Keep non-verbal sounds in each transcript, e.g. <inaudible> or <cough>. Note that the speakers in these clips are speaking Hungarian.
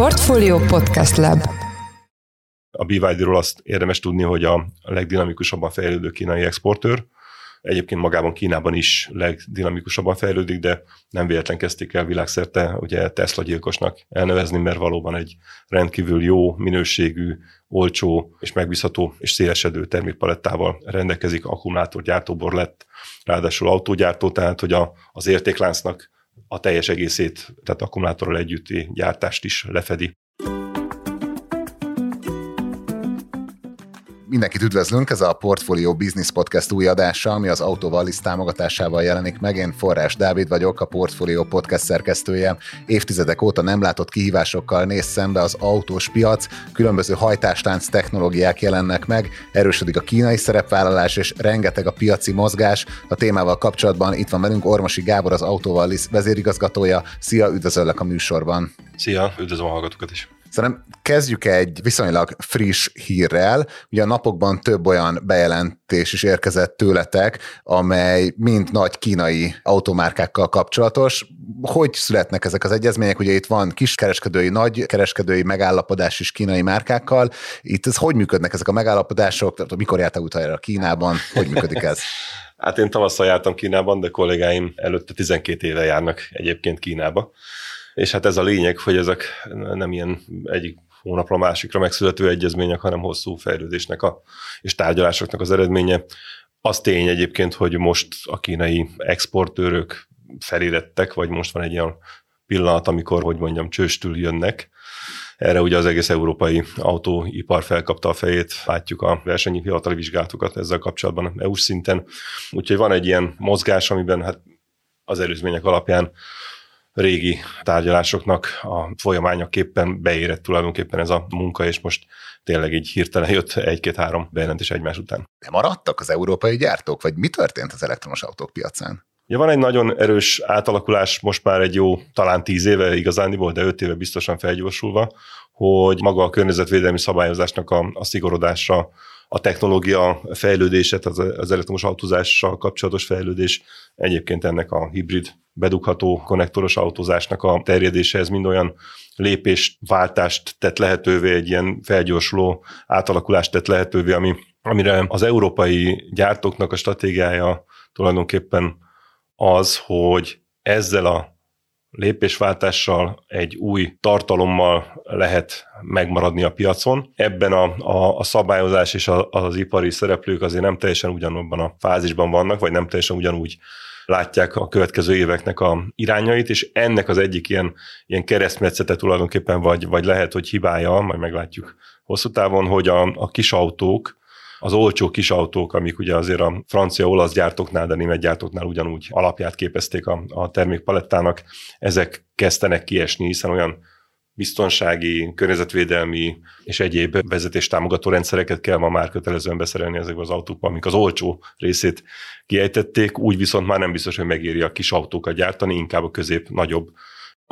Portfolio Podcast Lab. A BYD-ról azt érdemes tudni, hogy a legdinamikusabban fejlődő kínai exportőr, Egyébként magában Kínában is legdinamikusabban fejlődik, de nem véletlen kezdték el világszerte ugye Tesla gyilkosnak elnevezni, mert valóban egy rendkívül jó, minőségű, olcsó és megbízható és szélesedő termékpalettával rendelkezik, akkumulátorgyártóbor lett, ráadásul autógyártó, tehát hogy a, az értékláncnak a teljes egészét, tehát akkumulátorral együtti gyártást is lefedi. Mindenkit üdvözlünk, ez a Portfolio Business Podcast új adása, ami az Autovalis támogatásával jelenik meg. Én Forrás Dávid vagyok, a Portfolio Podcast szerkesztője. Évtizedek óta nem látott kihívásokkal néz szembe az autós piac, különböző hajtástánc technológiák jelennek meg, erősödik a kínai szerepvállalás, és rengeteg a piaci mozgás. A témával kapcsolatban itt van velünk Ormosi Gábor, az Autovalis vezérigazgatója. Szia, üdvözöllek a műsorban. Szia, üdvözlöm a hallgatókat is. Szerintem kezdjük egy viszonylag friss hírrel. Ugye a napokban több olyan bejelentés is érkezett tőletek, amely mind nagy kínai automárkákkal kapcsolatos. Hogy születnek ezek az egyezmények? Ugye itt van kiskereskedői, nagy kereskedői megállapodás is kínai márkákkal. Itt ez hogy működnek ezek a megállapodások? Tehát mikor jártál utoljára Kínában? Hogy működik ez? Hát én tavasszal jártam Kínában, de kollégáim előtte 12 éve járnak egyébként Kínába. És hát ez a lényeg, hogy ezek nem ilyen egyik hónapra másikra megszülető egyezmények, hanem hosszú fejlődésnek a, és tárgyalásoknak az eredménye. Az tény egyébként, hogy most a kínai exportőrök felérettek, vagy most van egy olyan pillanat, amikor, hogy mondjam, csőstül jönnek. Erre ugye az egész európai autóipar felkapta a fejét, látjuk a versenyi hivatali vizsgálatokat ezzel kapcsolatban EU-s szinten. Úgyhogy van egy ilyen mozgás, amiben hát az előzmények alapján régi tárgyalásoknak a folyamányaképpen beérett tulajdonképpen ez a munka, és most tényleg így hirtelen jött egy-két-három bejelentés egymás után. De maradtak az európai gyártók, vagy mi történt az elektromos autók piacán? Ja, van egy nagyon erős átalakulás, most már egy jó, talán tíz éve igazándiból, de öt éve biztosan felgyorsulva, hogy maga a környezetvédelmi szabályozásnak a, a szigorodása a technológia fejlődése, az, az elektromos autózással kapcsolatos fejlődés, egyébként ennek a hibrid bedugható konnektoros autózásnak a terjedése, ez mind olyan lépést, váltást tett lehetővé, egy ilyen felgyorsuló átalakulást tett lehetővé, ami, amire az európai gyártóknak a stratégiája tulajdonképpen az, hogy ezzel a lépésváltással, egy új tartalommal lehet megmaradni a piacon. Ebben a, a, a szabályozás és a, az ipari szereplők azért nem teljesen ugyanabban a fázisban vannak, vagy nem teljesen ugyanúgy látják a következő éveknek a irányait, és ennek az egyik ilyen, ilyen keresztmetszete tulajdonképpen, vagy, vagy lehet, hogy hibája, majd meglátjuk hosszú távon, hogy a, a kis autók, az olcsó kis autók, amik ugye azért a francia-olasz gyártóknál, de német gyártóknál ugyanúgy alapját képezték a, a termékpalettának, ezek kezdenek kiesni, hiszen olyan biztonsági, környezetvédelmi és egyéb vezetés támogató rendszereket kell ma már kötelezően beszerelni ezekbe az autókba, amik az olcsó részét kiejtették, úgy viszont már nem biztos, hogy megéri a kis autókat gyártani, inkább a közép-nagyobb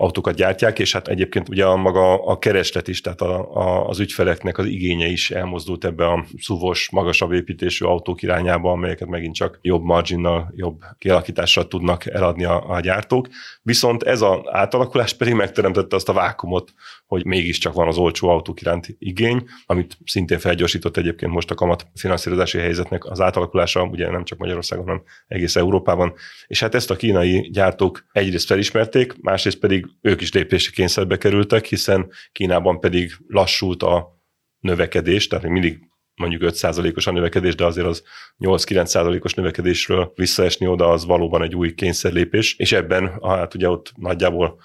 autókat gyártják, és hát egyébként ugye a maga a kereslet is, tehát a, a, az ügyfeleknek az igénye is elmozdult ebbe a szuvos, magasabb építésű autók irányába, amelyeket megint csak jobb marginnal, jobb kialakítással tudnak eladni a, a gyártók. Viszont ez az átalakulás pedig megteremtette azt a vákumot, hogy mégiscsak van az olcsó autók iránt igény, amit szintén felgyorsított egyébként most a kamat finanszírozási helyzetnek az átalakulása, ugye nem csak Magyarországon, hanem egész Európában. És hát ezt a kínai gyártók egyrészt felismerték, másrészt pedig ők is lépési kényszerbe kerültek, hiszen Kínában pedig lassult a növekedés, tehát még mindig mondjuk 5%-os a növekedés, de azért az 8-9%-os növekedésről visszaesni oda, az valóban egy új kényszerlépés, és ebben, hát ugye ott nagyjából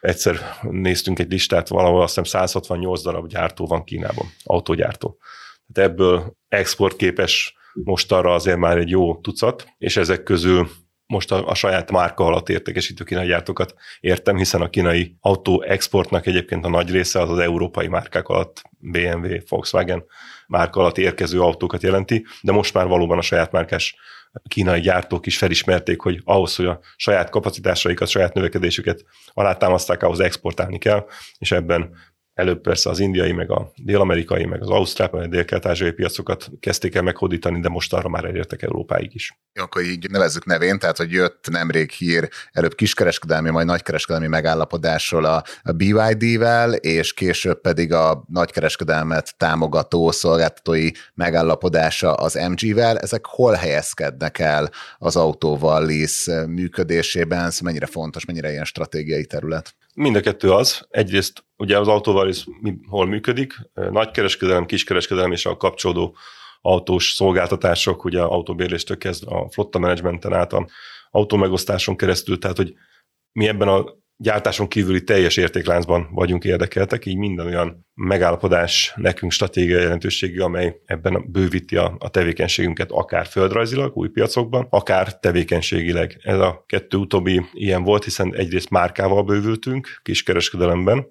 egyszer néztünk egy listát, valahol azt hiszem 168 darab gyártó van Kínában, autógyártó. Tehát ebből exportképes most arra azért már egy jó tucat, és ezek közül most a, a saját márka alatt értékesítő kínai gyártókat értem, hiszen a kínai autó exportnak egyébként a nagy része az az európai márkák alatt BMW, Volkswagen márka alatt érkező autókat jelenti, de most már valóban a saját márkás kínai gyártók is felismerték, hogy ahhoz, hogy a saját kapacitásaikat, saját növekedésüket alátámaszták, ahhoz exportálni kell, és ebben előbb persze az indiai, meg a dél-amerikai, meg az ausztrál, meg a dél-kelet-ázsiai piacokat kezdték el meghódítani, de most arra már elértek Európáig is. Jó, akkor így nevezzük nevén, tehát hogy jött nemrég hír előbb kiskereskedelmi, majd nagykereskedelmi megállapodásról a, a BYD-vel, és később pedig a nagykereskedelmet támogató szolgáltatói megállapodása az MG-vel. Ezek hol helyezkednek el az autóval lease működésében? Ez mennyire fontos, mennyire ilyen stratégiai terület? Mind a kettő az. Egyrészt ugye az autóval is hol működik, nagykereskedelem, kiskereskedelem és a kapcsolódó autós szolgáltatások, ugye autóbérléstől kezd a flotta menedzsmenten át a autómegosztáson keresztül, tehát hogy mi ebben a gyártáson kívüli teljes értékláncban vagyunk érdekeltek, így minden olyan megállapodás nekünk stratégiai jelentősége, amely ebben bővíti a, a tevékenységünket akár földrajzilag, új piacokban, akár tevékenységileg. Ez a kettő utóbbi ilyen volt, hiszen egyrészt márkával bővültünk kiskereskedelemben,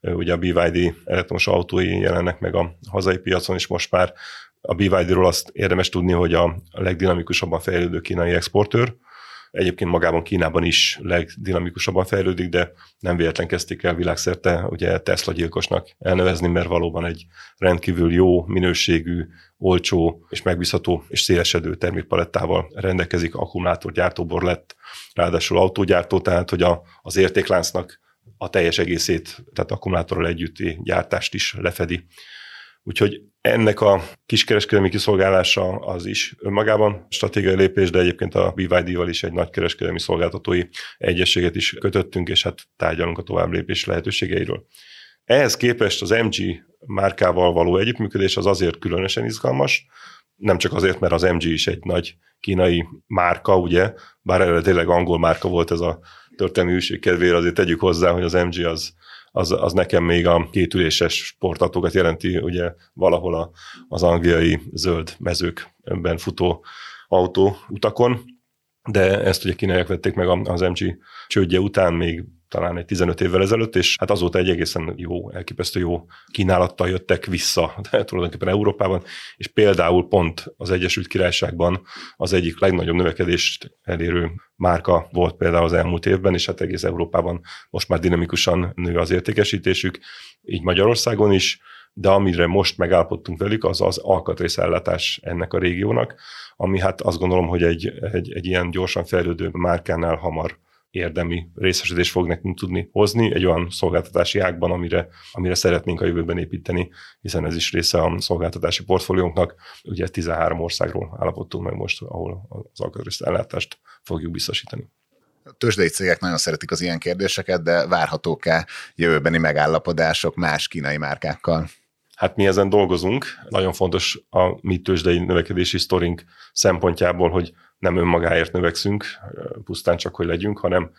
ugye a BYD elektromos autói jelennek meg a hazai piacon, és most már a BYD-ról azt érdemes tudni, hogy a legdinamikusabban fejlődő kínai exportőr, Egyébként magában Kínában is legdinamikusabban fejlődik, de nem véletlen kezdték el világszerte ugye Tesla gyilkosnak elnevezni, mert valóban egy rendkívül jó, minőségű, olcsó és megbízható és szélesedő termékpalettával rendelkezik, akkumulátorgyártóbor lett, ráadásul autógyártó, tehát hogy a, az értékláncnak a teljes egészét, tehát akkumulátorral együtti gyártást is lefedi. Úgyhogy ennek a kiskereskedelmi kiszolgálása az is önmagában stratégiai lépés, de egyébként a BYD-val is egy nagy kereskedelmi szolgáltatói egyességet is kötöttünk, és hát tárgyalunk a tovább lépés lehetőségeiről. Ehhez képest az MG márkával való együttműködés az azért különösen izgalmas, nem csak azért, mert az MG is egy nagy kínai márka, ugye, bár eredetileg angol márka volt ez a történelmi hűség kedvére, azért tegyük hozzá, hogy az MG az az, az nekem még a kétüléses sportautókat jelenti, ugye valahol a, az angliai zöld mezőkben futó autó utakon, de ezt ugye kínaiak vették meg az MG csődje után még talán egy 15 évvel ezelőtt, és hát azóta egy egészen jó, elképesztő jó kínálattal jöttek vissza <laughs> de tulajdonképpen Európában, és például pont az Egyesült Királyságban az egyik legnagyobb növekedést elérő márka volt például az elmúlt évben, és hát egész Európában most már dinamikusan nő az értékesítésük, így Magyarországon is, de amire most megállapodtunk velük, az az alkatrészellátás ennek a régiónak, ami hát azt gondolom, hogy egy, egy, egy ilyen gyorsan fejlődő márkánál hamar érdemi részesedést fog nekünk tudni hozni egy olyan szolgáltatási ágban, amire, amire szeretnénk a jövőben építeni, hiszen ez is része a szolgáltatási portfóliónknak. Ugye 13 országról állapodtunk meg most, ahol az alkatrészt ellátást fogjuk biztosítani. Tőzsdei cégek nagyon szeretik az ilyen kérdéseket, de várhatók-e jövőbeni megállapodások más kínai márkákkal? Hát mi ezen dolgozunk. Nagyon fontos a mi tőzsdei növekedési sztorink szempontjából, hogy nem önmagáért növekszünk, pusztán csak, hogy legyünk, hanem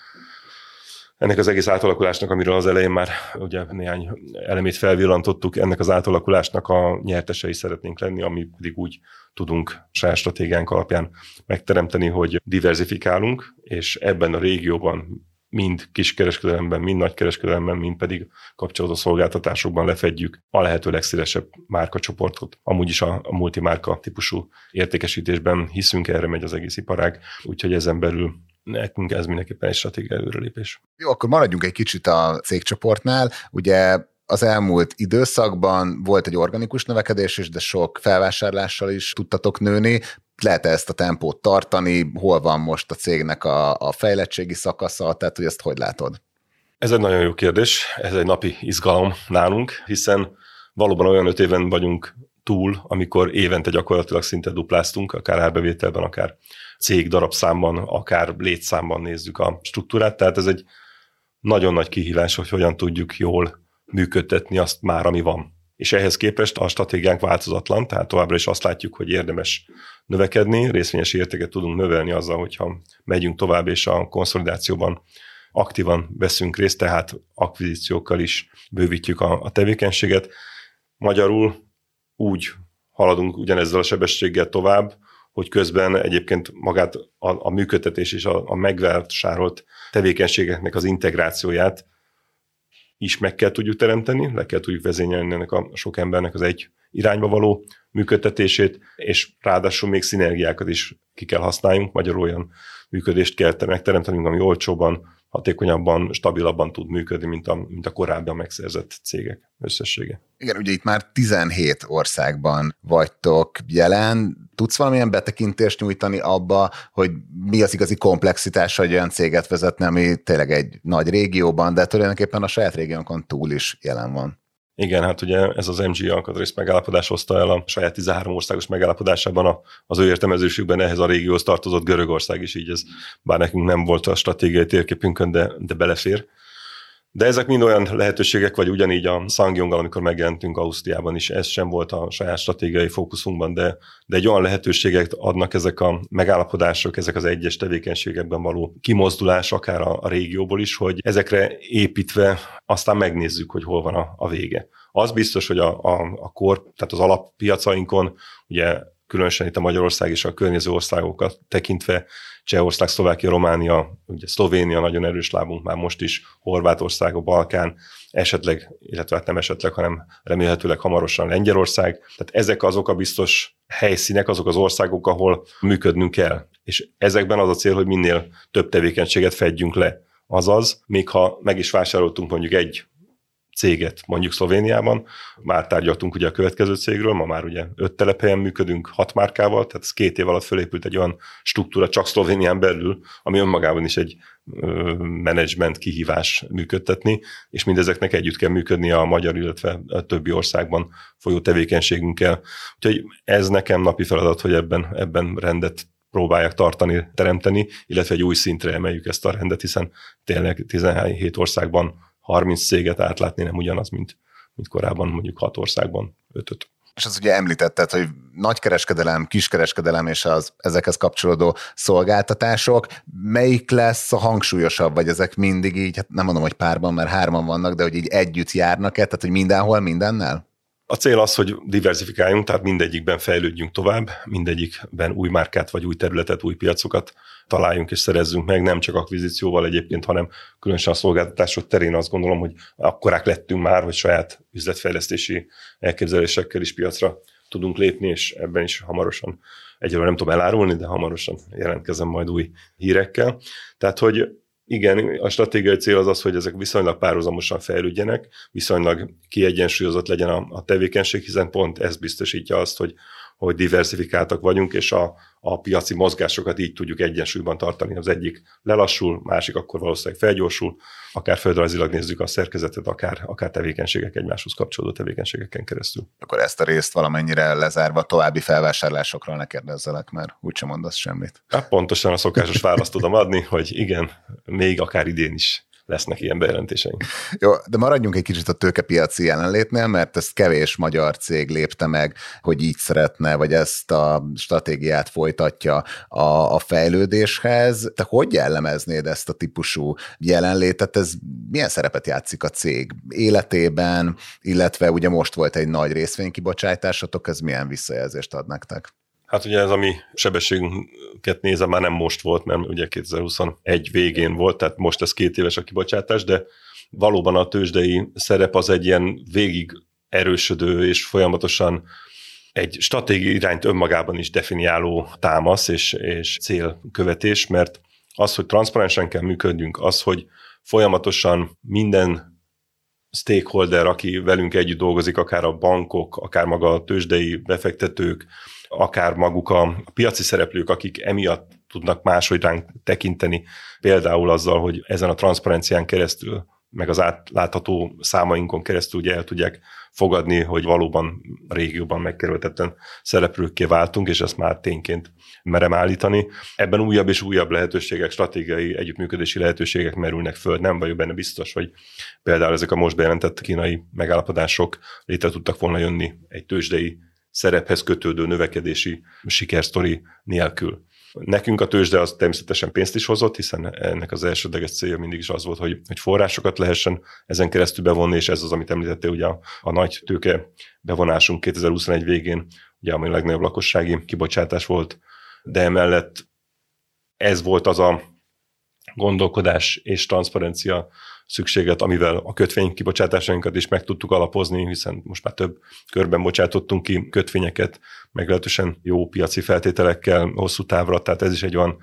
ennek az egész átalakulásnak, amiről az elején már ugye néhány elemét felvillantottuk, ennek az átalakulásnak a nyertesei szeretnénk lenni, ami pedig úgy tudunk saját stratégiánk alapján megteremteni, hogy diversifikálunk, és ebben a régióban mind kiskereskedelemben, mind nagykereskedelemben, mind pedig kapcsolódó szolgáltatásokban lefedjük a lehető legszélesebb márkacsoportot. Amúgy is a, a multimárka típusú értékesítésben hiszünk, erre megy az egész iparág, úgyhogy ezen belül nekünk ez mindenképpen egy stratégiai előrelépés. Jó, akkor maradjunk egy kicsit a cégcsoportnál. Ugye az elmúlt időszakban volt egy organikus növekedés is, de sok felvásárlással is tudtatok nőni. Lehet -e ezt a tempót tartani, hol van most a cégnek a, a fejlettségi szakasza, tehát hogy ezt hogy látod? Ez egy nagyon jó kérdés, ez egy napi izgalom nálunk, hiszen valóban olyan öt éven vagyunk túl, amikor évente gyakorlatilag szinte dupláztunk, akár árbevételben, akár cég darabszámban, akár létszámban nézzük a struktúrát, tehát ez egy nagyon nagy kihívás, hogy hogyan tudjuk jól működtetni azt már, ami van. És ehhez képest a stratégiánk változatlan, tehát továbbra is azt látjuk, hogy érdemes növekedni, részvényes értéket tudunk növelni azzal, hogyha megyünk tovább, és a konszolidációban aktívan veszünk részt, tehát akvizíciókkal is bővítjük a, a tevékenységet. Magyarul úgy haladunk ugyanezzel a sebességgel tovább, hogy közben egyébként magát a, a működtetés és a, a megvásárolt tevékenységeknek az integrációját is meg kell tudjuk teremteni, le kell tudjuk vezényelni ennek a sok embernek az egy irányba való működtetését, és ráadásul még szinergiákat is ki kell használjunk, magyarul olyan működést kell megteremtenünk, ami olcsóban, hatékonyabban, stabilabban tud működni, mint a, mint a korábban megszerzett cégek összessége. Igen, ugye itt már 17 országban vagytok jelen. Tudsz valamilyen betekintést nyújtani abba, hogy mi az igazi komplexitása egy olyan céget vezetni, ami tényleg egy nagy régióban, de tulajdonképpen a saját régiónkon túl is jelen van? Igen, hát ugye ez az MG alkatrész megállapodás hozta el a saját 13 országos megállapodásában a, az ő értelmezésükben ehhez a régióhoz tartozott Görögország is, így ez bár nekünk nem volt a stratégiai térképünkön, de, de belefér. De ezek mind olyan lehetőségek, vagy ugyanígy a Sangyonggal, amikor megjelentünk Ausztriában is, ez sem volt a saját stratégiai fókuszunkban, de, de egy olyan lehetőséget adnak ezek a megállapodások, ezek az egyes tevékenységekben való kimozdulás, akár a, a régióból is, hogy ezekre építve aztán megnézzük, hogy hol van a, a vége. Az biztos, hogy a, a, a kor, tehát az alappiacainkon, ugye különösen itt a Magyarország és a környező országokat tekintve, Csehország, Szlovákia, Románia, ugye Szlovénia nagyon erős lábunk már most is, Horvátország, a Balkán, esetleg, illetve hát nem esetleg, hanem remélhetőleg hamarosan Lengyelország. Tehát ezek azok a biztos helyszínek, azok az országok, ahol működnünk kell. És ezekben az a cél, hogy minél több tevékenységet fedjünk le. Azaz, még ha meg is vásároltunk mondjuk egy céget mondjuk Szlovéniában. Már tárgyaltunk ugye a következő cégről, ma már ugye öt telephelyen működünk, hat márkával, tehát ez két év alatt fölépült egy olyan struktúra csak Szlovénián belül, ami önmagában is egy menedzsment kihívás működtetni, és mindezeknek együtt kell működni a magyar, illetve a többi országban folyó tevékenységünkkel. Úgyhogy ez nekem napi feladat, hogy ebben, ebben rendet próbálják tartani, teremteni, illetve egy új szintre emeljük ezt a rendet, hiszen tényleg 17 országban 30 céget átlátni nem ugyanaz, mint, mint korábban mondjuk 6 országban 5 és az ugye említetted, hogy nagykereskedelem, kiskereskedelem és az ezekhez kapcsolódó szolgáltatások, melyik lesz a hangsúlyosabb, vagy ezek mindig így, hát nem mondom, hogy párban, mert hárman vannak, de hogy így együtt járnak-e, tehát hogy mindenhol, mindennel? A cél az, hogy diversifikáljunk, tehát mindegyikben fejlődjünk tovább, mindegyikben új márkát, vagy új területet, új piacokat találjunk és szerezzünk meg, nem csak akvizícióval egyébként, hanem különösen a szolgáltatások terén azt gondolom, hogy akkorák lettünk már, hogy saját üzletfejlesztési elképzelésekkel is piacra tudunk lépni, és ebben is hamarosan, egyelőre nem tudom elárulni, de hamarosan jelentkezem majd új hírekkel. Tehát, hogy igen, a stratégiai cél az az, hogy ezek viszonylag párhuzamosan fejlődjenek, viszonylag kiegyensúlyozott legyen a, a tevékenység, hiszen pont ez biztosítja azt, hogy, hogy diversifikáltak vagyunk, és a, a piaci mozgásokat így tudjuk egyensúlyban tartani. Az egyik lelassul, másik akkor valószínűleg felgyorsul, akár földrajzilag nézzük a szerkezetet, akár, akár tevékenységek egymáshoz kapcsolódó tevékenységeken keresztül. Akkor ezt a részt valamennyire lezárva további felvásárlásokról ne kérdezzelek, mert úgysem mondasz semmit. Hát pontosan a szokásos választ tudom adni, hogy igen, még akár idén is lesznek ilyen bejelentéseink. Jó, de maradjunk egy kicsit a tőkepiaci jelenlétnél, mert ezt kevés magyar cég lépte meg, hogy így szeretne, vagy ezt a stratégiát folytatja a, a fejlődéshez. Te hogy jellemeznéd ezt a típusú jelenlétet? Ez milyen szerepet játszik a cég életében, illetve ugye most volt egy nagy részvénykibocsátásotok, ez milyen visszajelzést ad nektek? Hát ugye ez a mi sebességünket nézve már nem most volt, mert ugye 2021 végén volt, tehát most ez két éves a kibocsátás, de valóban a tőzsdei szerep az egy ilyen végig erősödő és folyamatosan egy stratégiai irányt önmagában is definiáló támasz és, és célkövetés, mert az, hogy transzparensen kell működjünk, az, hogy folyamatosan minden stakeholder, aki velünk együtt dolgozik, akár a bankok, akár maga a tőzsdei befektetők, akár maguk a piaci szereplők, akik emiatt tudnak máshogy ránk tekinteni, például azzal, hogy ezen a transzparencián keresztül, meg az átlátható számainkon keresztül ugye el tudják fogadni, hogy valóban régióban megkerültetten szereplőkké váltunk, és ezt már tényként merem állítani. Ebben újabb és újabb lehetőségek, stratégiai együttműködési lehetőségek merülnek föl. Nem vagyok benne biztos, hogy például ezek a most bejelentett kínai megállapodások létre tudtak volna jönni egy tőzsdei szerephez kötődő növekedési sikersztori nélkül. Nekünk a tőzsde az természetesen pénzt is hozott, hiszen ennek az elsődleges célja mindig is az volt, hogy, hogy forrásokat lehessen ezen keresztül bevonni, és ez az, amit említettél, ugye a, a nagy tőke bevonásunk 2021 végén, ugye ami a legnagyobb lakossági kibocsátás volt, de emellett ez volt az a gondolkodás és transzparencia szükséget, amivel a kötvény kibocsátásainkat is meg tudtuk alapozni, hiszen most már több körben bocsátottunk ki kötvényeket, meglehetősen jó piaci feltételekkel hosszú távra, tehát ez is egy olyan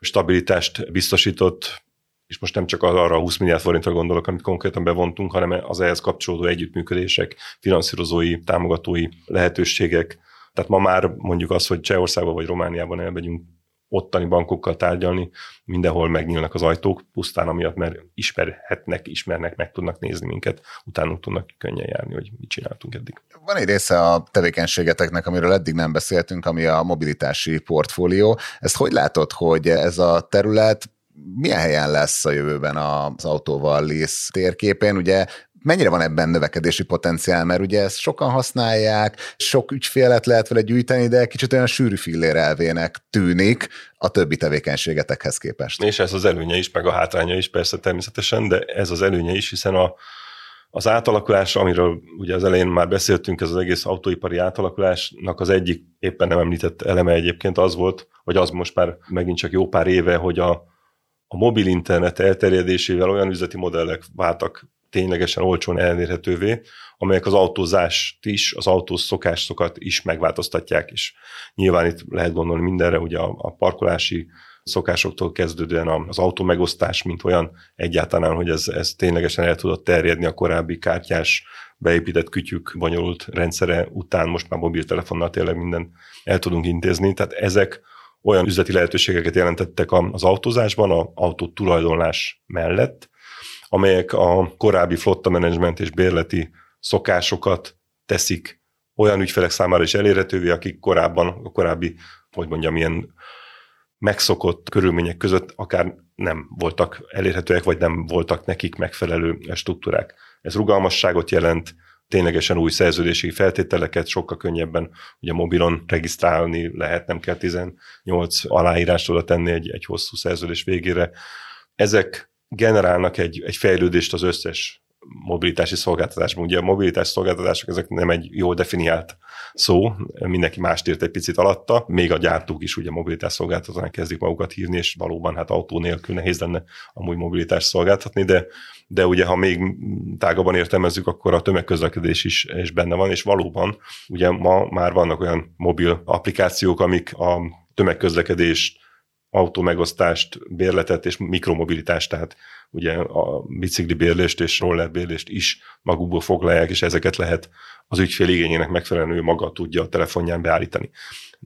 stabilitást biztosított, és most nem csak arra a 20 milliárd forintra gondolok, amit konkrétan bevontunk, hanem az ehhez kapcsolódó együttműködések, finanszírozói, támogatói lehetőségek. Tehát ma már mondjuk az, hogy Csehországban vagy Romániában elmegyünk ottani bankokkal tárgyalni, mindenhol megnyílnak az ajtók, pusztán amiatt, mert ismerhetnek, ismernek, meg tudnak nézni minket, utána tudnak könnyen járni, hogy mit csináltunk eddig. Van egy része a tevékenységeteknek, amiről eddig nem beszéltünk, ami a mobilitási portfólió. Ezt hogy látod, hogy ez a terület milyen helyen lesz a jövőben az autóval lész térképén? Ugye mennyire van ebben növekedési potenciál, mert ugye ezt sokan használják, sok ügyfélet lehet vele gyűjteni, de kicsit olyan sűrű fillér elvének tűnik a többi tevékenységetekhez képest. És ez az előnye is, meg a hátránya is persze természetesen, de ez az előnye is, hiszen a, az átalakulás, amiről ugye az elején már beszéltünk, ez az egész autóipari átalakulásnak az egyik éppen nem említett eleme egyébként az volt, vagy az most már megint csak jó pár éve, hogy a, a mobil internet elterjedésével olyan üzleti modellek váltak ténylegesen olcsón elérhetővé, amelyek az autózást is, az autós szokásokat is megváltoztatják, és nyilván itt lehet gondolni mindenre, ugye a, a parkolási szokásoktól kezdődően az autó megosztás, mint olyan egyáltalán, hogy ez, ez ténylegesen el tudott terjedni a korábbi kártyás beépített kütyük bonyolult rendszere után, most már mobiltelefonnal tényleg minden el tudunk intézni, tehát ezek olyan üzleti lehetőségeket jelentettek az autózásban, az autó tulajdonlás mellett, amelyek a korábbi flotta menedzsment és bérleti szokásokat teszik olyan ügyfelek számára is elérhetővé, akik korábban, a korábbi, hogy mondjam, ilyen megszokott körülmények között akár nem voltak elérhetőek, vagy nem voltak nekik megfelelő struktúrák. Ez rugalmasságot jelent, ténylegesen új szerződési feltételeket sokkal könnyebben ugye mobilon regisztrálni lehet, nem kell 18 aláírást oda tenni egy, egy hosszú szerződés végére. Ezek generálnak egy, egy fejlődést az összes mobilitási szolgáltatásban. Ugye a mobilitási szolgáltatások ezek nem egy jól definiált szó, mindenki mást ért egy picit alatta, még a gyártók is ugye mobilitás szolgáltatónak kezdik magukat hívni, és valóban hát autó nélkül nehéz lenne amúgy mobilitás szolgáltatni, de, de ugye ha még tágabban értelmezzük, akkor a tömegközlekedés is, is benne van, és valóban ugye ma már vannak olyan mobil applikációk, amik a tömegközlekedést autó megosztást, bérletet és mikromobilitást, tehát ugye a bicikli bérlést és roller bérlést is magukból foglalják, és ezeket lehet az ügyfél igényének megfelelően ő maga tudja a telefonján beállítani.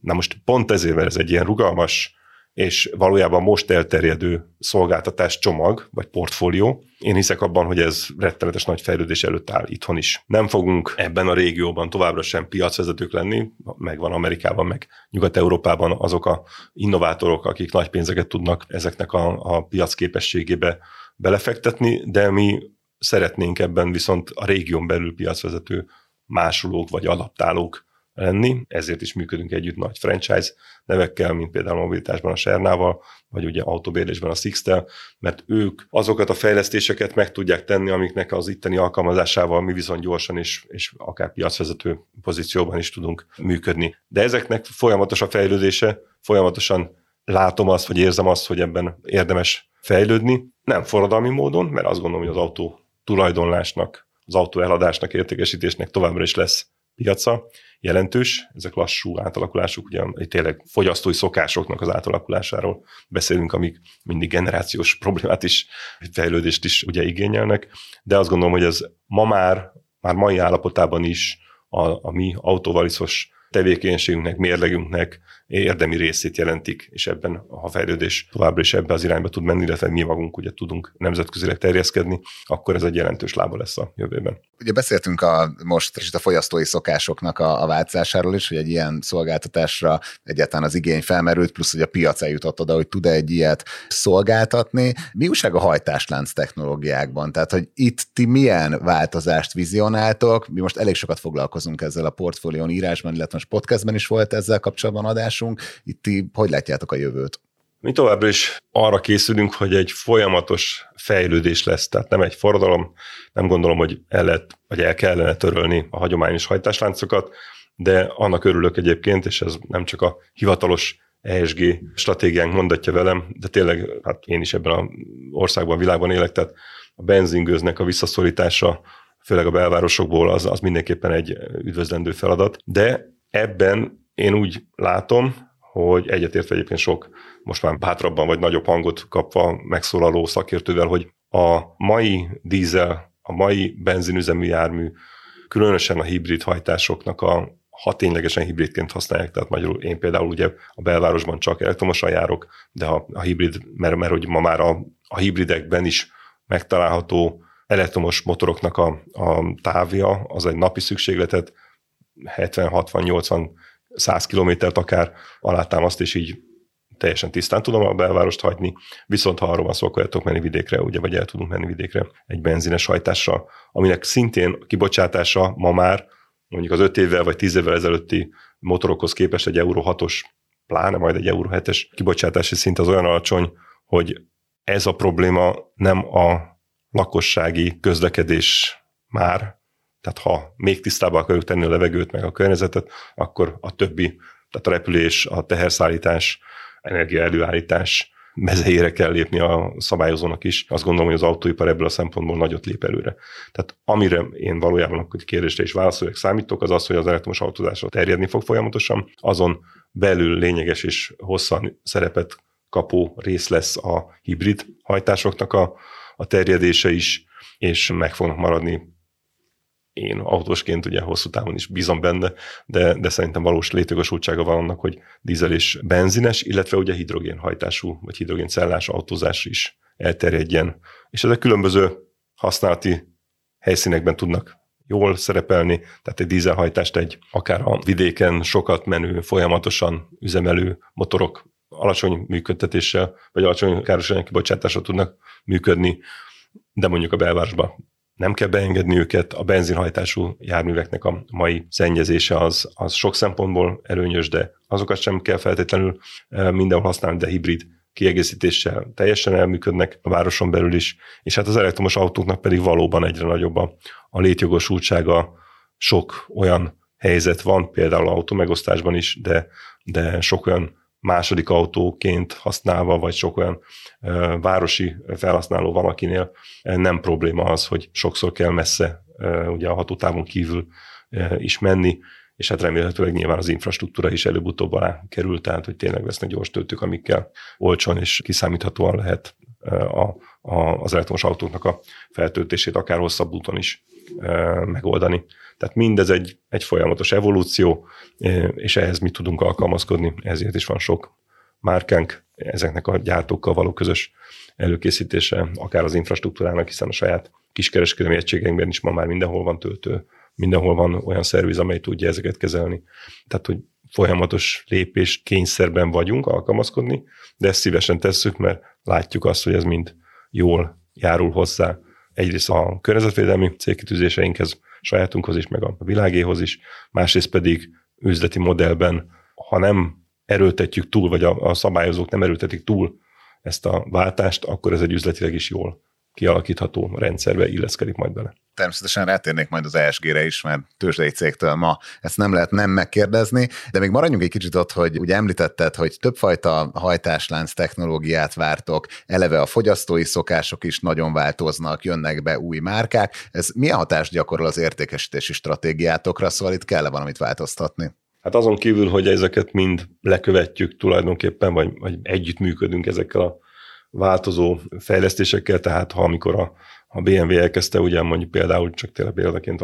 Na most pont ezért, mert ez egy ilyen rugalmas, és valójában most elterjedő szolgáltatás csomag, vagy portfólió. Én hiszek abban, hogy ez rettenetes nagy fejlődés előtt áll itthon is. Nem fogunk ebben a régióban továbbra sem piacvezetők lenni, megvan Amerikában, meg Nyugat-Európában azok a innovátorok, akik nagy pénzeket tudnak ezeknek a, a piac képességébe belefektetni, de mi szeretnénk ebben viszont a régión belül piacvezető másolók vagy adaptálók lenni, ezért is működünk együtt nagy franchise nevekkel, mint például a mobilitásban a Sernával, vagy ugye autóbérlésben a Sixtel, mert ők azokat a fejlesztéseket meg tudják tenni, amiknek az itteni alkalmazásával mi viszont gyorsan és, és akár piacvezető pozícióban is tudunk működni. De ezeknek folyamatos a fejlődése, folyamatosan látom azt, vagy érzem azt, hogy ebben érdemes fejlődni. Nem forradalmi módon, mert azt gondolom, hogy az autó tulajdonlásnak, az autó eladásnak, értékesítésnek továbbra is lesz piaca, jelentős, ezek lassú átalakulások, ugye tényleg fogyasztói szokásoknak az átalakulásáról beszélünk, amik mindig generációs problémát is, fejlődést is ugye igényelnek, de azt gondolom, hogy ez ma már, már mai állapotában is a, a mi autóvaliszos tevékenységünknek, mérlegünknek érdemi részét jelentik, és ebben a fejlődés továbbra is ebbe az irányba tud menni, illetve mi magunk ugye tudunk nemzetközileg terjeszkedni, akkor ez egy jelentős lába lesz a jövőben. Ugye beszéltünk a, most is a fogyasztói szokásoknak a, a változásáról is, hogy egy ilyen szolgáltatásra egyáltalán az igény felmerült, plusz hogy a piac eljutott oda, hogy tud -e egy ilyet szolgáltatni. Mi újság a hajtáslánc technológiákban? Tehát, hogy itt ti milyen változást vizionáltok? Mi most elég sokat foglalkozunk ezzel a portfólión írásban, illetve most podcastben is volt ezzel kapcsolatban adásunk. Itt ti hogy látjátok a jövőt? Mi továbbra is arra készülünk, hogy egy folyamatos fejlődés lesz, tehát nem egy forradalom, nem gondolom, hogy el, lehet, vagy el kellene törölni a hagyományos hajtásláncokat, de annak örülök egyébként, és ez nem csak a hivatalos ESG stratégiánk mondatja velem, de tényleg hát én is ebben az országban, világban élek, tehát a benzingőznek a visszaszorítása, főleg a belvárosokból, az, az mindenképpen egy üdvözlendő feladat. De ebben én úgy látom, hogy egyetértve egyébként sok most már bátrabban vagy nagyobb hangot kapva megszólaló szakértővel, hogy a mai dízel, a mai benzinüzemű jármű, különösen a hibrid hajtásoknak a ha ténylegesen hibridként használják, tehát magyarul én például ugye a belvárosban csak elektromosan járok, de ha a hibrid, mert, mert hogy ma már a, a hibridekben is megtalálható elektromos motoroknak a, a távja, az egy napi szükségletet 70, 60, 80, 100 kilométert akár alátámaszt, és így teljesen tisztán tudom a belvárost hagyni, viszont ha arról van szó, akkor el tudok menni vidékre, ugye, vagy el tudunk menni vidékre egy benzines hajtással, aminek szintén kibocsátása ma már mondjuk az 5 évvel vagy 10 évvel ezelőtti motorokhoz képest egy Euro 6-os, pláne majd egy Euro 7-es kibocsátási szint az olyan alacsony, hogy ez a probléma nem a lakossági közlekedés már, tehát ha még tisztábbá akarjuk tenni a levegőt, meg a környezetet, akkor a többi, tehát a repülés, a teherszállítás, energia előállítás mezeire kell lépni a szabályozónak is. Azt gondolom, hogy az autóipar ebből a szempontból nagyot lép előre. Tehát amire én valójában a kérdésre is válaszoljak számítok, az az, hogy az elektromos autózásra terjedni fog folyamatosan, azon belül lényeges és hosszan szerepet kapó rész lesz a hibrid hajtásoknak a, a terjedése is, és meg fognak maradni én autósként ugye hosszú távon is bízom benne, de, de szerintem valós létjogosultsága van annak, hogy dízel és benzines, illetve ugye hidrogénhajtású vagy hidrogéncellás autózás is elterjedjen. És ezek különböző használati helyszínekben tudnak jól szerepelni, tehát egy dízelhajtást egy akár a vidéken sokat menő, folyamatosan üzemelő motorok alacsony működtetéssel, vagy alacsony károsanyag kibocsátással tudnak működni, de mondjuk a belvárosban nem kell beengedni őket, a benzinhajtású járműveknek a mai szennyezése az, az sok szempontból előnyös, de azokat sem kell feltétlenül e, mindenhol használni, de hibrid kiegészítéssel teljesen elműködnek a városon belül is, és hát az elektromos autóknak pedig valóban egyre nagyobb a, a létjogosultsága, sok olyan helyzet van, például autómegosztásban is, de, de sok olyan második autóként használva, vagy sok olyan városi felhasználó van, akinél nem probléma az, hogy sokszor kell messze ugye a hatótávon kívül is menni, és hát remélhetőleg nyilván az infrastruktúra is előbb-utóbb alá kerül, tehát hogy tényleg lesznek gyors töltők, amikkel olcsón és kiszámíthatóan lehet a, a, az elektromos autóknak a feltöltését akár hosszabb úton is megoldani. Tehát mindez egy, egy folyamatos evolúció, és ehhez mi tudunk alkalmazkodni, ezért is van sok márkánk, ezeknek a gyártókkal való közös előkészítése, akár az infrastruktúrának, hiszen a saját kiskereskedelmi egységeinkben is ma már mindenhol van töltő, mindenhol van olyan szerviz, amely tudja ezeket kezelni. Tehát, hogy folyamatos lépés kényszerben vagyunk alkalmazkodni, de ezt szívesen tesszük, mert látjuk azt, hogy ez mind jól járul hozzá egyrészt a környezetvédelmi célkitűzéseinkhez, sajátunkhoz is, meg a világéhoz is, másrészt pedig üzleti modellben, ha nem erőltetjük túl, vagy a, a szabályozók nem erőltetik túl ezt a váltást, akkor ez egy üzletileg is jól kialakítható rendszerbe illeszkedik majd bele. Természetesen rátérnék majd az ESG-re is, mert tőzsdei cégtől ma ezt nem lehet nem megkérdezni, de még maradjunk egy kicsit ott, hogy ugye említetted, hogy többfajta hajtáslánc technológiát vártok, eleve a fogyasztói szokások is nagyon változnak, jönnek be új márkák. Ez milyen hatást gyakorol az értékesítési stratégiátokra, szóval itt kell-e valamit változtatni? Hát azon kívül, hogy ezeket mind lekövetjük tulajdonképpen, vagy, vagy együtt működünk ezekkel a változó fejlesztésekkel, tehát ha amikor a, a BMW elkezdte, ugye mondjuk például csak tényleg példaként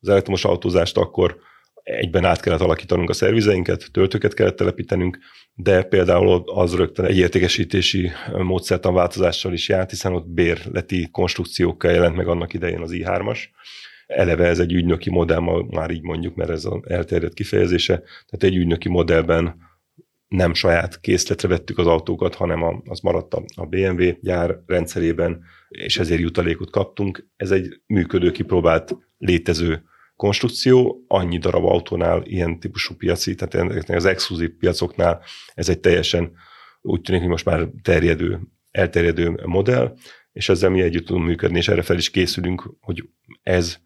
az elektromos autózást, akkor egyben át kellett alakítanunk a szervizeinket, töltőket kellett telepítenünk, de például az rögtön egy értékesítési módszertan változással is járt, hiszen ott bérleti konstrukciókkal jelent meg annak idején az i3-as. Eleve ez egy ügynöki modell, már így mondjuk, mert ez az elterjedt kifejezése, tehát egy ügynöki modellben nem saját készletre vettük az autókat, hanem az maradt a BMW gyár rendszerében, és ezért jutalékot kaptunk. Ez egy működő, kipróbált, létező konstrukció, annyi darab autónál ilyen típusú piaci, tehát az exkluzív piacoknál ez egy teljesen úgy tűnik, hogy most már terjedő, elterjedő modell, és ezzel mi együtt tudunk működni, és erre fel is készülünk, hogy ez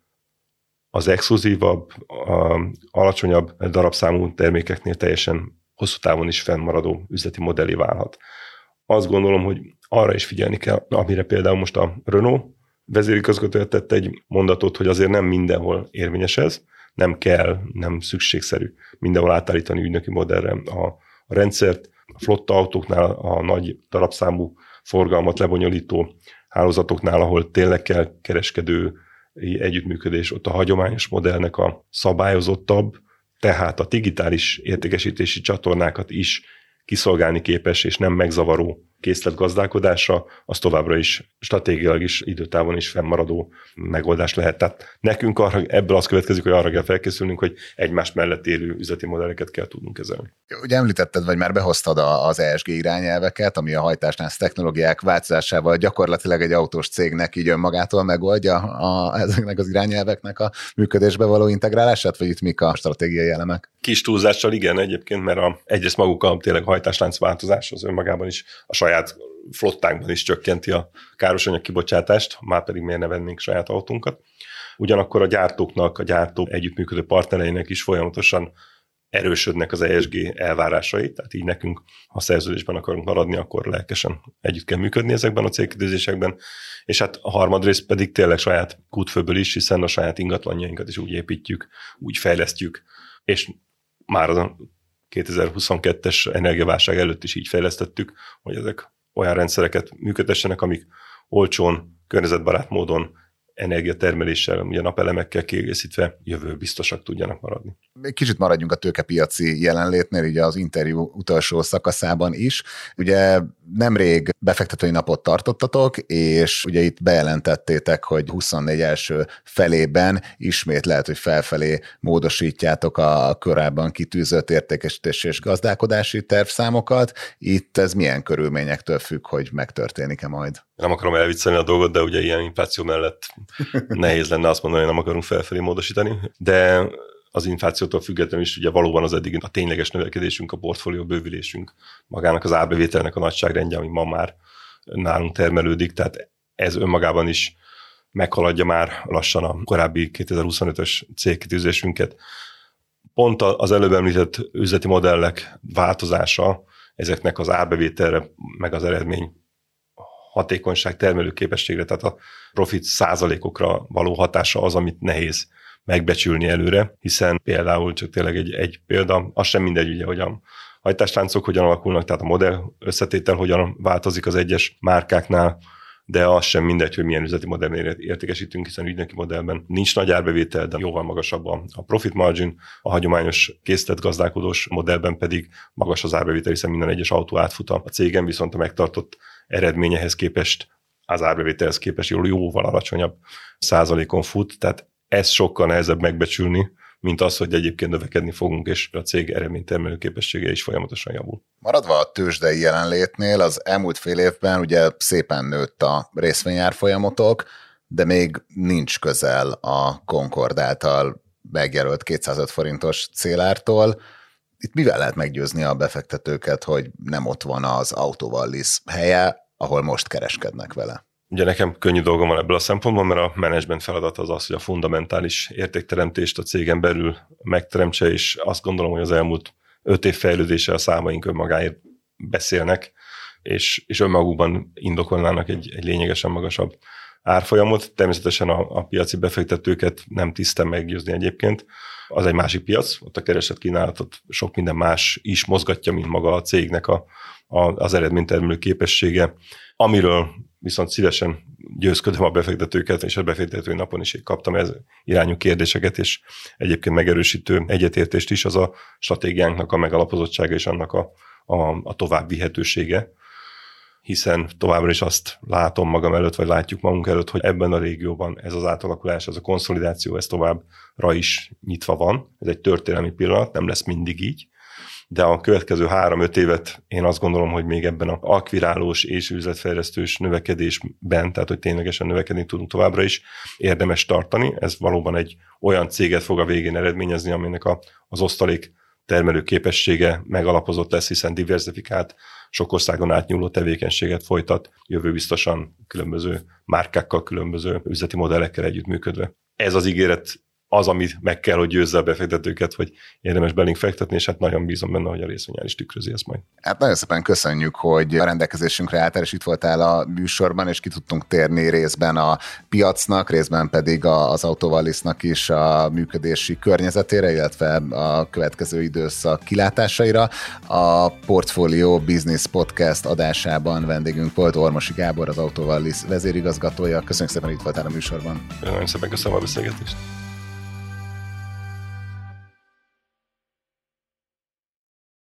az exkluzívabb, alacsonyabb darabszámú termékeknél teljesen hosszú távon is fennmaradó üzleti modellé válhat. Azt gondolom, hogy arra is figyelni kell, amire például most a Renault vezérigazgatója tett egy mondatot, hogy azért nem mindenhol érvényes ez, nem kell, nem szükségszerű mindenhol átállítani ügynöki modellre a, a rendszert, a flotta autóknál a nagy darabszámú forgalmat lebonyolító hálózatoknál, ahol tényleg kell kereskedő együttműködés, ott a hagyományos modellnek a szabályozottabb, tehát a digitális értékesítési csatornákat is kiszolgálni képes és nem megzavaró készletgazdálkodása, az továbbra is stratégiailag is időtávon is fennmaradó megoldás lehet. Tehát nekünk arra, ebből az következik, hogy arra kell felkészülnünk, hogy egymás mellett élő üzleti modelleket kell tudnunk kezelni. Ugye említetted, vagy már behoztad az ESG irányelveket, ami a hajtásnál technológiák változásával gyakorlatilag egy autós cégnek így önmagától megoldja a, ezeknek az irányelveknek a működésbe való integrálását, vagy itt mik a stratégiai elemek? Kis túlzással igen egyébként, mert a, egyrészt maguk a tényleg hajtáslánc változás az önmagában is a saját flottánkban is csökkenti a károsanyag kibocsátást, már pedig miért ne vennénk saját autónkat. Ugyanakkor a gyártóknak, a gyártó együttműködő partnereinek is folyamatosan erősödnek az ESG elvárásai, tehát így nekünk, ha szerződésben akarunk maradni, akkor lelkesen együtt kell működni ezekben a célkidőzésekben, és hát a harmadrészt pedig tényleg saját kútfőből is, hiszen a saját ingatlanjainkat is úgy építjük, úgy fejlesztjük, és már az 2022-es energiaválság előtt is így fejlesztettük, hogy ezek olyan rendszereket működtessenek, amik olcsón, környezetbarát módon energiatermeléssel, ugye napelemekkel kiegészítve jövő biztosak tudjanak maradni. Egy kicsit maradjunk a tőkepiaci jelenlétnél, ugye az interjú utolsó szakaszában is. Ugye nemrég befektetői napot tartottatok, és ugye itt bejelentettétek, hogy 24 első felében ismét lehet, hogy felfelé módosítjátok a korábban kitűzött értékesítési és gazdálkodási tervszámokat. Itt ez milyen körülményektől függ, hogy megtörténik-e majd? Nem akarom elviccelni a dolgot, de ugye ilyen infláció mellett <laughs> nehéz lenne azt mondani, hogy nem akarunk felfelé módosítani, de az inflációtól függetlenül is ugye valóban az eddig a tényleges növekedésünk, a portfólió bővülésünk, magának az árbevételnek a nagyságrendje, ami ma már nálunk termelődik, tehát ez önmagában is meghaladja már lassan a korábbi 2025-ös célkitűzésünket. Pont az előbb említett üzleti modellek változása ezeknek az árbevételre, meg az eredmény hatékonyság, termelőképességre, tehát a profit százalékokra való hatása az, amit nehéz megbecsülni előre, hiszen például csak tényleg egy, egy példa, az sem mindegy, ugye, hogy a hajtásláncok hogyan alakulnak, tehát a modell összetétel hogyan változik az egyes márkáknál, de az sem mindegy, hogy milyen üzleti modellnél értékesítünk, hiszen ügynöki modellben nincs nagy árbevétel, de jóval magasabb a profit margin, a hagyományos készletgazdálkodós modellben pedig magas az árbevétel, hiszen minden egyes autó átfut a cégen, viszont a megtartott eredményehez képest, az árbevételhez képest jóval alacsonyabb százalékon fut, tehát ez sokkal nehezebb megbecsülni, mint az, hogy egyébként növekedni fogunk, és a cég eredménytermelő képessége is folyamatosan javul. Maradva a tőzsdei jelenlétnél, az elmúlt fél évben ugye szépen nőtt a részvényárfolyamotok, de még nincs közel a Concord által megjelölt 205 forintos célártól. Itt mivel lehet meggyőzni a befektetőket, hogy nem ott van az Autovallis helye, ahol most kereskednek vele? Ugye nekem könnyű dolgom van ebből a szempontból, mert a menedzsment feladat az az, hogy a fundamentális értékteremtést a cégen belül megteremtse, és azt gondolom, hogy az elmúlt öt év fejlődése a számaink önmagáért beszélnek, és, és önmagukban indokolnának egy, egy lényegesen magasabb árfolyamot. Természetesen a, a piaci befektetőket nem tisztem meggyőzni egyébként. Az egy másik piac, ott a keresett kínálatot sok minden más is mozgatja, mint maga a cégnek a, a, az eredménytermelő képessége. Amiről viszont szívesen győzködöm a befektetőket, és a befektetői napon is kaptam ez irányú kérdéseket, és egyébként megerősítő egyetértést is az a stratégiánknak a megalapozottsága és annak a, a, a tovább vihetősége, hiszen továbbra is azt látom magam előtt, vagy látjuk magunk előtt, hogy ebben a régióban ez az átalakulás, ez a konszolidáció, ez továbbra is nyitva van. Ez egy történelmi pillanat, nem lesz mindig így, de a következő három-öt évet én azt gondolom, hogy még ebben a akvirálós és üzletfejlesztős növekedésben, tehát hogy ténylegesen növekedni tudunk továbbra is, érdemes tartani. Ez valóban egy olyan céget fog a végén eredményezni, aminek a, az osztalék termelő képessége megalapozott lesz, hiszen diversifikált, sok országon átnyúló tevékenységet folytat, jövő biztosan különböző márkákkal, különböző üzleti modellekkel együttműködve. Ez az ígéret az, amit meg kell, hogy győzze a befektetőket, hogy érdemes belénk fektetni, és hát nagyon bízom benne, hogy a részvényel is tükrözi ezt majd. Hát nagyon szépen köszönjük, hogy a rendelkezésünkre álltál, és itt voltál a műsorban, és ki tudtunk térni részben a piacnak, részben pedig az Autovalisznak is a működési környezetére, illetve a következő időszak kilátásaira. A Portfolio Business Podcast adásában vendégünk volt Ormosi Gábor, az Autovalisz vezérigazgatója. Köszönjük szépen, hogy itt voltál a műsorban. Nagyon szépen köszönöm a beszélgetést.